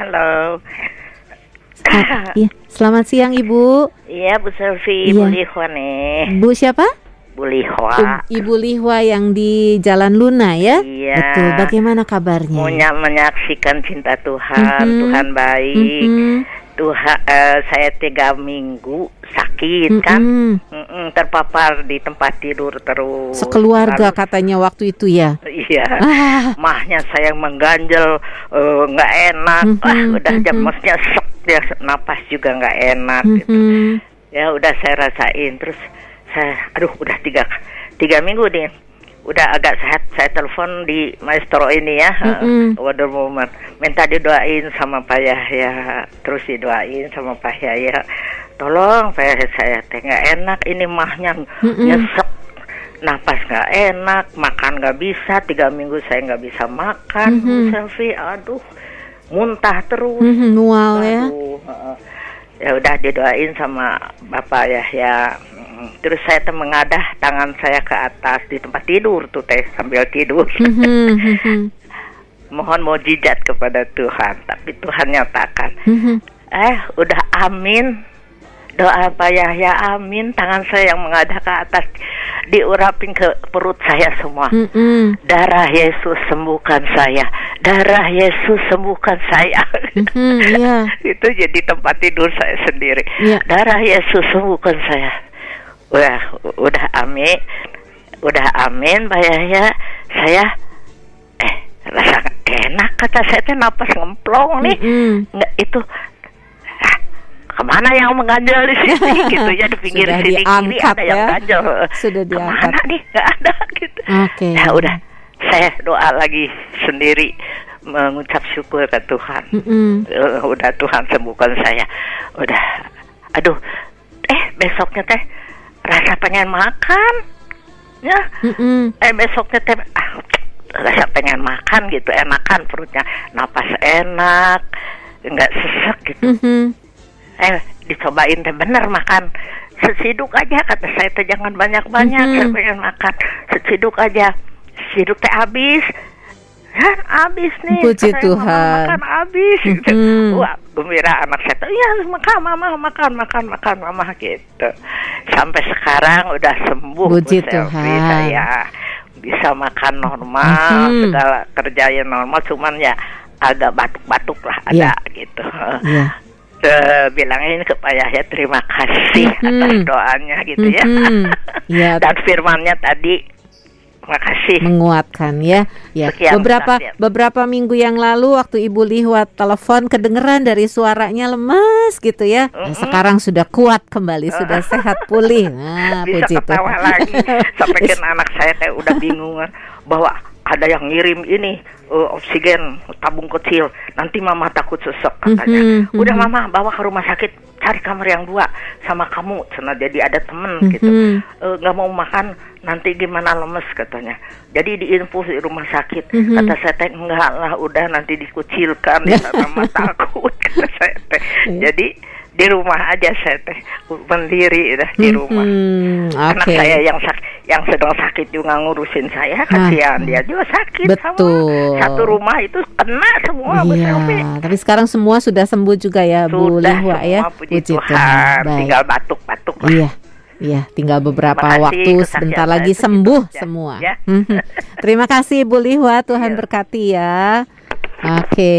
Halo. Ah, iya. Selamat siang Ibu. Iya Bu Selvi, Iya. Bu Lihwa nih. Bu siapa? Bu Lihwa. Ibu Lihwa yang di Jalan Luna ya? Iya. Betul. Bagaimana kabarnya? Ny- menyaksikan cinta Tuhan, Mhm. Tuhan baik. Mhm. Tuhan, eh, saya tiga minggu sakit kan, Mm-mm. Mm-mm, terpapar di tempat tidur terus. Sekeluarga Lalu- katanya waktu itu ya. Iya. Ah, Mahnya saya mengganjel, eh, nggak enak. Mhm, Ah, udah jam mhm. maksudnya sek ya, napas juga nggak enak. gitu. mhm. ya udah saya rasain terus saya aduh udah tiga tiga minggu nih udah agak sehat saya telepon di maestro ini ya Mm-mm. uh, Wonder Woman minta didoain sama Pak Yahya terus didoain sama Pak Yahya tolong Pak Yahya saya teh nggak enak ini mahnya Mm-mm. nyesek napas nggak enak makan nggak bisa tiga minggu saya nggak bisa makan Mhm. Selfie aduh muntah terus Mhm, Mual ya. Aduh, heeh. Ya udah didoain sama bapak ya ya. Terus saya teh mengadah tangan saya ke atas di tempat tidur tuh teh sambil tidur. Mhm, mhm, mohon mujizat kepada Tuhan tapi Tuhan nyatakan. Eh udah amin. Doa Pak Yahya amin. Tangan saya yang mengadah ke atas diurapin ke perut saya semua Mhm, darah Yesus sembuhkan saya darah Yesus sembuhkan saya mhm, Iya. itu jadi tempat tidur saya sendiri. Iya. Darah Yesus sembuhkan saya. Udah, udah amin, udah amin, Pak Yahya. Saya, eh, rasa enak kata saya teh napas ngemplong nih. Mhm. Nggak itu, ke mana yang mengganjal di sini gitu ya di pinggir Sudah sini kiri diangkat ada yang ya. ganjal. Sudah Ke mana diangkat. nih? Nggak ada gitu. Oke. Ya udah, saya doa lagi sendiri mengucap syukur ke Tuhan. Mhm. Eh, udah Tuhan sembuhkan saya udah aduh eh besoknya teh rasa pengen makan ya Mhm. eh besoknya teh ah, rasa pengen makan gitu enakan perutnya napas enak nggak sesek gitu Mhm. Eh dicobain teh bener makan sesiduk aja kata saya teh jangan banyak banyak Mhm. saya pengen makan sesiduk aja sesiduk teh habis Hah, habis nih Puji Saya Tuhan. Makan habis gitu. Mhm. wah gembira anak saya tuh iya makan mama makan makan makan mama gitu sampai sekarang udah sembuh Puji Tuhan. saya bisa makan normal Mhm. segala kerjanya normal cuman ya agak batuk-batuk lah ada gitu Iya. Eh, bilangin ke Pak Yahya terima kasih Mhm. atas doanya gitu ya. Mhm. Iya. Dan firmannya tadi makasih. menguatkan ya. Ya, Sekian, beberapa Ustaz, ya. beberapa minggu yang lalu waktu Ibu Lihwat telepon kedengeran dari suaranya lemas gitu ya. Nah, sekarang sudah kuat kembali, sudah sehat pulih. Nah, Bisa puji ketawa Tuhan. lagi. Sampai kan anak saya teh udah bingung bahwa ada yang ngirim ini eh, oksigen tabung kecil. Nanti mama takut sesek katanya. Mhm, Udah mhm. mama bawa ke rumah sakit cari kamar yang dua sama kamu. Cina jadi ada temen gitu. Mhm. Eh, nggak mau makan nanti gimana lemes katanya. Jadi diinfus di rumah sakit. Mhm. Kata saya teh enggak lah udah nanti dikucilkan di sana mah takut kata saya teh. Iya. Jadi di rumah aja saya teh mandiri dah di rumah. Mhm, Anak Oke. saya yang sak yang sedang sakit juga ngurusin saya kasihan dia juga sakit sama Betul. satu rumah itu kena semua Bu. Iya, tapi sekarang semua sudah sembuh juga ya Bu Sudah Lihwa semua ya. puji, Tuhan. Baik. Tinggal batuk-batuk lah. Iya. Iya, tinggal beberapa Terima kasih waktu sebentar lagi sembuh aja, semua. ya. Mhm. Terima kasih Bu Lihwa, Tuhan Iya. berkati ya. Oke.